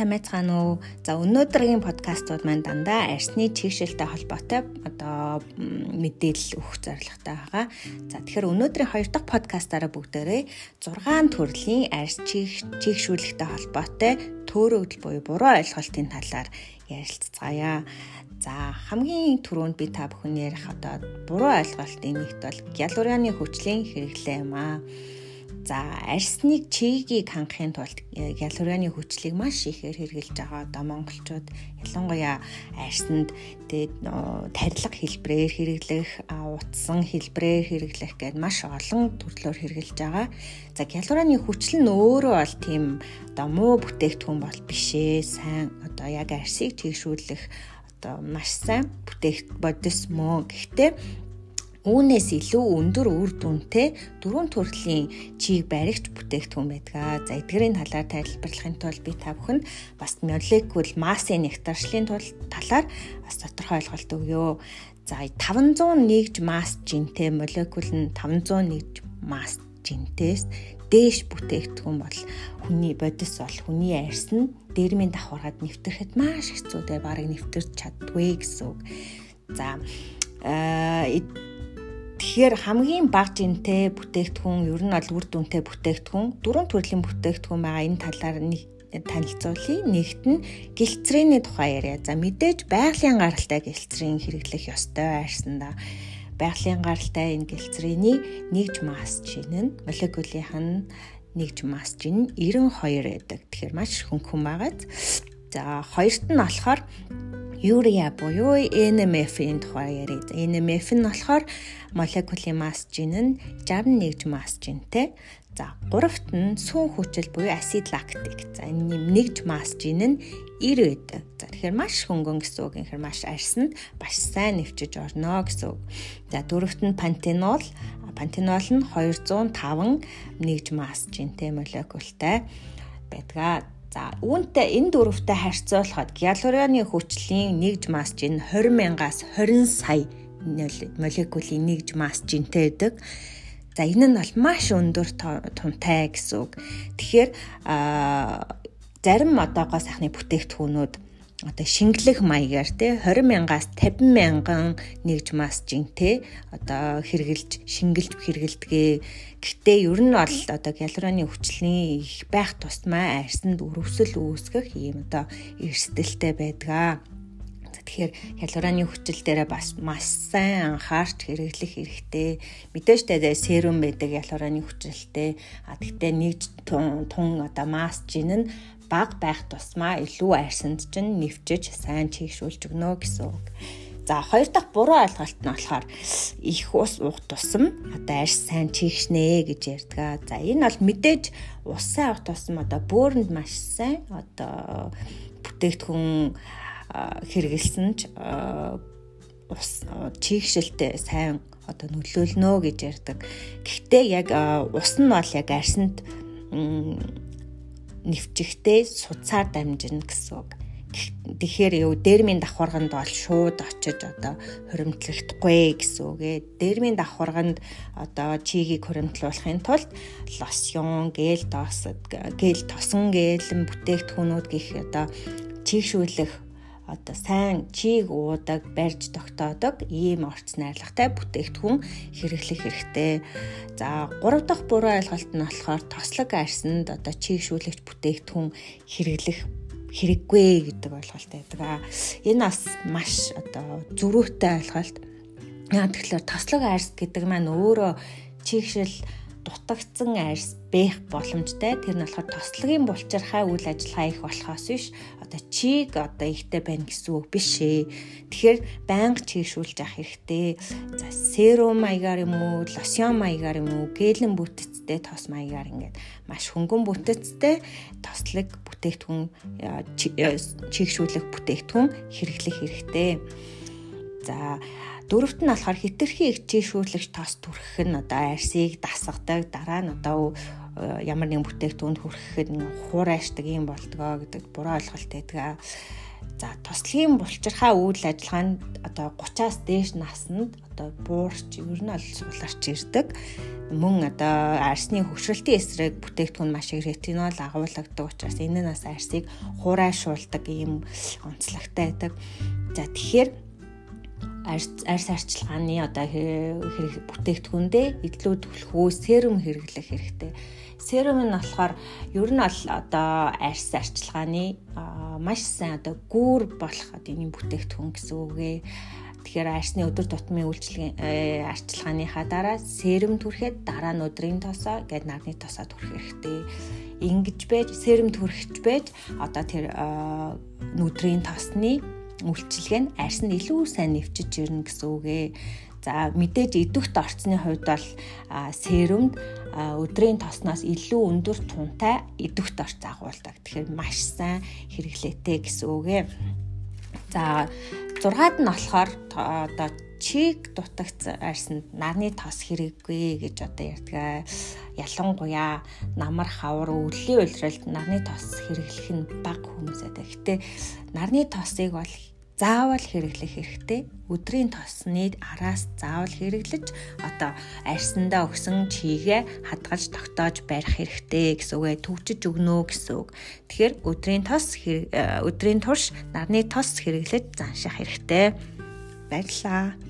сайн байцгаана уу? За өнөөдрийн подкастууд маань дандаа арсны чигшэлтэй холбоотой одоо мэдээлэл өгөх зорилготой байгаа. За тэгэхээр өнөөдрийн хоёр дахь подкастаараа бүгдээрээ 6 төрлийн арс чигшүүлэхтэй холбоотой төөрөгдөл буюу буруу ойлголтын талаар ярилцгаая. За хамгийн түрүүнд би та бүхэн ярих одоо буруу ойлголтын нэгт бол гиалурианы хүчлийн хэрэглээ юм аа. За арсныг чигийг хангахын тулд гиалурианы хүчлийг маш ихээр хэрэгжилж байгаа одоо монголчууд ялангуяа арсанд тэгээд тарилга хэлбрээр хэрэглэх, утсан хэлбрээр хэрэглэх гэд маш олон төрлөөр хэрэгжилж байгаа. За гиалурианы хүчил нь өөрөө бол тийм одоо муу бүтээгдэхүүн бол биш ээ. Сайн одоо яг арсыг тэгшүүлэх одоо маш сайн бүтээх бодис мөн. Гэхдээ үүнээс илүү өндөр үр дүнтэй дөрвөн төрлийн чийг баригч бүтээгдэхүүн байдаг. За эдгэрийн талаар тайлбарлахын тулд би та бүхэнд бас молекул массын нэгтаршлын тул талаар бас тодорхой ойлголт өгье. За 500 нэгж масс жинтэй молекул нь 501 масс жинтээс дээш бүтээгдэхүүн бол хүний бодис бол хүний арьс нь дэрмийн давхаргад нэвтрэхэд маш хэцүү дээр барыг нэвтэрч чаддгүй гэсэн үг. За Тэгэхээр хамгийн бага жинтэй бүтээгдэхүүн ер нь бол үр дүнтэй бүтээгдэхүүн дөрвөн төрлийн бүтээгдэхүүн байгаа энэ талаар нэг танилцуулъя. Нэгт нь гэлцрээний тухай яриа. За мэдээж байгалийн гаралтай гэлцрийн хэрэглэх ёстой арьсанда байгалийн гаралтай энэ гэлцрээний нэгж масс чин нь молекулынх нь нэгж масс чин 92 байдаг. Тэгэхээр маш хөнгөн байгаа. За хоёрт нь болохоор юрия буюу NMF-ийн тухай ярив. NMF нь болохоор молекулын масс жин нь 61 масс жинтэй. За гуравт нь сүүн хүчил буюу acid lactic. За энэ нэгж масс жин нь 90 байдаг. За тэгэхээр маш хөнгөн гэсэн үг. Тэгэхээр маш арьсанд маш сайн нэвчэж орно гэсэн үг. За дөрөвт нь пантенол. Пантенол нь 205 нэгж масс жинтэй молекултай байдаг. За үүнтэй энэ дөрвөтэй харьцуулахад гиалурианы хүчлийн нэгж масс жин 20 мянгаас 20 сая молекулын нэгж масс жинтэй байдаг. За энэ нь бол маш өндөр тунтай гэсэн үг. Тэгэхээр зарим одоогоо сайхны бүтээгдэхүүнүүд одоо шингэлэх маягаар те 20 мянгаас 50 мянган нэгж масс жинтэй одоо хэрглэж шингэлж хэргэлдэгээ гэхдээ ер нь бол одоо гиалуроны хүчлийн их байх тусмаа арьсанд өрөвсөл үүсгэх ийм одоо эрсдэлтэй байдгаа. Тэгэхээр хялураны хүчил дээрээ бас маш сайн анхаарч хэрэглэх хэрэгтэй. Мэдээж тэ серум байдаг хялураны хүчилтэй. А тэгтээ нэг тун одоо маск жин нь баг байх тусмаа илүү арьсанд чинь нэвчэж сайн чийгшүүлж өгнө гэсэн үг. За хоёр дахь буруу ойлголт нь болохоор их ус уух тусам одоо арьс сайн чийгшнэ гэж ярьдаг. За энэ бол мэдээж ус сайн уух тусам одоо бөөрөнд маш сайн одоо бүтээгдэхүүн хэрэгэлсэн ч ус чийгшэлтэй сайн одоо нөлөөлнө гэж ярьдаг. Гэхдээ яг ус нь бол яг арьсанд нэвчихтэй судсаар дамжина гэсэн үг. Тэгэхээр юу дермийн давхарганд бол шууд очиж одоо хуримтлагдахгүй гэсэн үг ээ. Дермийн давхарганд одоо чигийг хуримтлуулахын тулд лосьон, гел тоосод, гел тосон гэлэн бүтээгдэхүүнүүд гих одоо чийгшүүлэх одоо сайн чийг уудаг, барьж тогтоодог ийм орц найрлагатай бүтээгдэхүүн хэрэглэх хэрэгтэй. За 3 дахь буруу ойлголт нь болохоор тослог арьсанд одоо чийг шүүлэгч бүтээгдэхүүн хэрэглэх хэрэггүй гэдэг ойлголт байдаг. Энэ бас маш одоо зөрүүтэй ойлголт. Яг тэгэхээр тослог арьс гэдэг маань өөрөө чигшил дутагдсан арьс бэх боломжтой. Тэр нь болохоор тослогийн булчирхай үйл ажиллагаа их болохоос биш одоо чиг одоо ихтэй байна гэсэн үг биш ээ. Тэгэхээр байнга чийшүүлж авах хэрэгтэй. За серум маягаар юм уу, лосьон маягаар юм уу, гелэн бүтэцтэй тос маягаар ингээд маш хөнгөн бүтэцтэй тослог бүтээгдэхүүн чигшүүлэх бүтээгдэхүүн хэрэглэх хэрэгтэй. За Дөрөвт нь болохоор хитрхи ихчээшүүлэгч тос түрхэх нь одоо арсыг дасгадаг дараа нь одоо ямар нэгэн бүтээгдэхүүнд хүрэхэд хуурайшдаг юм болдгоо гэдэг буруу ойлголт байдаг. За туслахын булчирхаа үйл ажиллагаанд одоо 30-аас дээш наснд одоо буурч ер нь ол сууларч ирдэг. Мөн одоо арсны хөгшрөлтийн эсрэг бүтээгдэхүүн маш их ретинол агуулдаг учраас энэ нас арсыг хуурайшуулдаг ийм онцлогтой байдаг. За тэгэхээр арс арчилгааны одоо хэрэг бүтээгдэхүүндээ илүү төлхөө серум хэрэглэх хэрэгтэй. Серум нь болохоор ер нь бол одоо арс арчилгааны маш сайн одоо гүүр болох одоо энэ бүтээгдэхүүн гэсэн үгээ. Тэгэхээр арсны өдөр тутмын үйлчлэгийн э, арчилгааныхаа дараа серум түрхэд дараа нь өдрийн тосоо гээд нарны тосоо түрх хэрэгтэй. Ингэж байж серум түрхэж байж одоо тэр нүдрийн тосны үйлчилгээ нь арс нь илүү сайн нэвчиж ирнэ гэсэн үгээ. За мэдээж идэвхт орцны хувьд бол серумд өдрийн тосноос илүү өндөр тунтай идэвхт орц агуулдаг. Тэгэхээр маш сайн хэрэглээтэй гэсэн үгээ. За 6-ад нь болохоор одоо чиг дутагц арсанд нарны тос хэрэггүй гэж одоо ярьдаг. Ялангуяа намар хавар өвлийн уйлралд нарны тос хэрэглэх нь бага хүмүүс байдаг. Гэтэ нарны тосыг бол заавал хэрэглэх хэрэгтэй. Өдрийн тосны араас заавал хэрэглэж одоо арьсандаа өгсөн чигээ хадгалж тогтоож барих хэрэгтэй гэсэн үгээ төвчж өгнө гэсэн үг. Тэгэхээр өдрийн тос өдрийн турш нарны тос хэрэглэж занших хэрэгтэй. Баярлалаа.